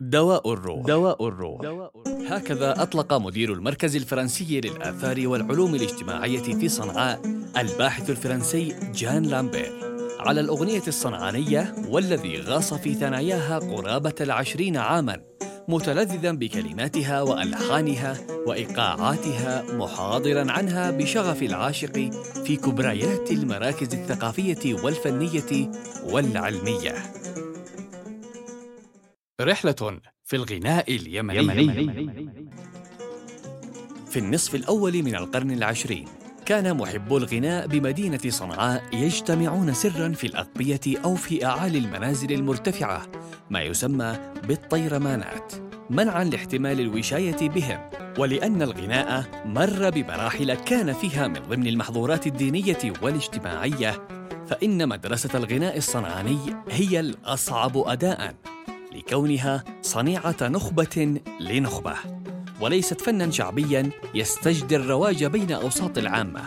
دواء الروح. دواء الروح. هكذا أطلق مدير المركز الفرنسي للآثار والعلوم الاجتماعية في صنعاء الباحث الفرنسي جان لامبير. على الأغنية الصنعانية والذي غاص في ثناياها قرابة العشرين عاماً متلذذا بكلماتها وألحانها وإيقاعاتها محاضرا عنها بشغف العاشق في كبريات المراكز الثقافية والفنية والعلمية. رحلة في الغناء اليمني. في النصف الأول من القرن العشرين كان محبو الغناء بمدينة صنعاء يجتمعون سرا في الأقبية أو في أعالي المنازل المرتفعة ما يسمى بالطيرمانات منعا لاحتمال الوشاية بهم ولأن الغناء مر بمراحل كان فيها من ضمن المحظورات الدينية والاجتماعية فإن مدرسة الغناء الصنعاني هي الأصعب أداءً لكونها صنيعة نخبة لنخبة وليست فنا شعبيا يستجدي الرواج بين أوساط العامة.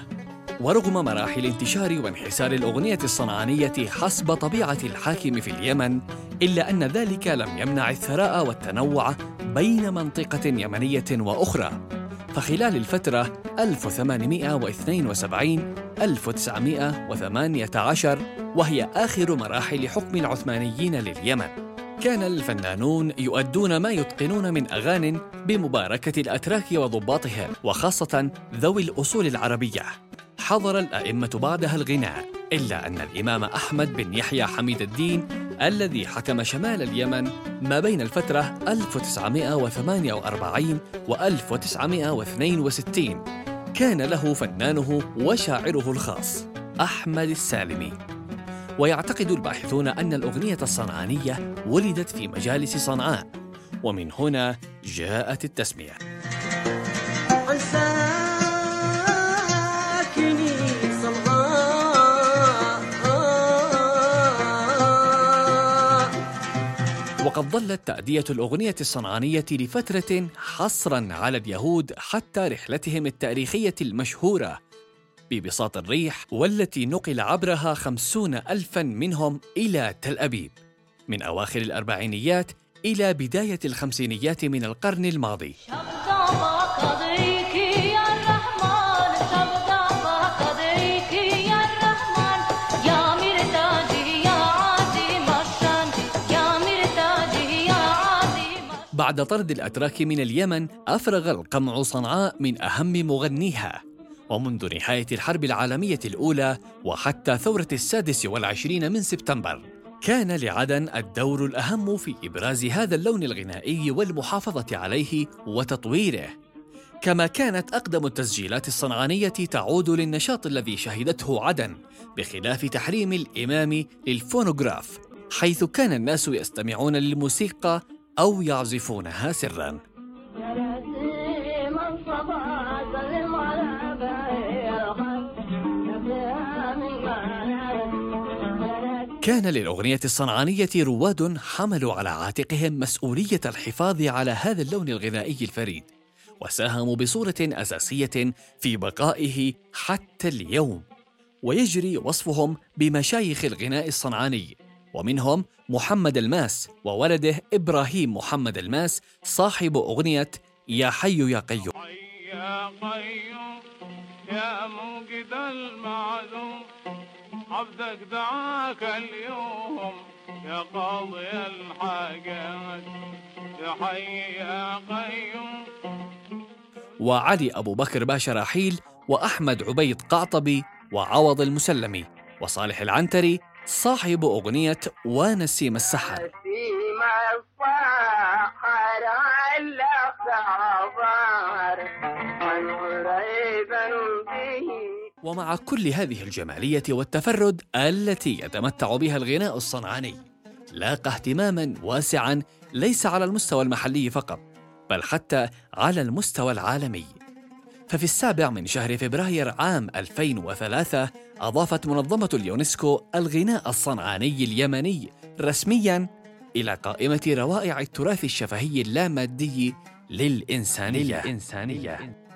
ورغم مراحل انتشار وانحسار الأغنية الصنعانية حسب طبيعة الحاكم في اليمن إلا أن ذلك لم يمنع الثراء والتنوع بين منطقة يمنية وأخرى. فخلال الفترة 1872 1918 وهي آخر مراحل حكم العثمانيين لليمن. كان الفنانون يؤدون ما يتقنون من أغان بمباركة الأتراك وضباطهم وخاصة ذوي الأصول العربية. حضر الأئمة بعدها الغناء إلا أن الإمام أحمد بن يحيى حميد الدين الذي حكم شمال اليمن ما بين الفترة 1948 و 1962 كان له فنانه وشاعره الخاص أحمد السالمي. ويعتقد الباحثون أن الأغنية الصنعانية ولدت في مجالس صنعاء. ومن هنا جاءت التسمية. وقد ظلت تأدية الأغنية الصنعانية لفترة حصرا على اليهود حتى رحلتهم التاريخية المشهورة ببساط الريح والتي نقل عبرها خمسون ألفا منهم إلى تل أبيب. من أواخر الأربعينيات إلى بداية الخمسينيات من القرن الماضي. بعد طرد الأتراك من اليمن أفرغ القمع صنعاء من أهم مغنيها. ومنذ نهاية الحرب العالمية الأولى وحتى ثورة السادس والعشرين من سبتمبر كان لعدن الدور الأهم في إبراز هذا اللون الغنائي والمحافظة عليه وتطويره. كما كانت أقدم التسجيلات الصنعانية تعود للنشاط الذي شهدته عدن بخلاف تحريم الإمام للفونوغراف حيث كان الناس يستمعون للموسيقى أو يعزفونها سراً. كان للأغنية الصنعانية رواد حملوا على عاتقهم مسؤولية الحفاظ على هذا اللون الغذائي الفريد وساهموا بصورة أساسية في بقائه حتى اليوم ويجري وصفهم بمشايخ الغناء الصنعاني ومنهم محمد الماس وولده إبراهيم محمد الماس صاحب أغنية يا حي يا قيوم. يا قيوم يا موجد المعلوم. عبدك دعاك اليوم يا قاضي الحاجات حي يا قيوم. وعلي أبو بكر باشا رحيل وأحمد عبيد قعطبي وعوض المسلمي وصالح العنتري صاحب أغنية ونسيم السحر. ومع كل هذه الجمالية والتفرد التي يتمتع بها الغناء الصنعاني لاقى اهتماما واسعا ليس على المستوى المحلي فقط بل حتى على المستوى العالمي ففي السابع من شهر فبراير عام 2003 أضافت منظمة اليونسكو الغناء الصنعاني اليمني رسميا إلى قائمة روائع التراث الشفهي اللامادي للإنسانية, للإنسانية.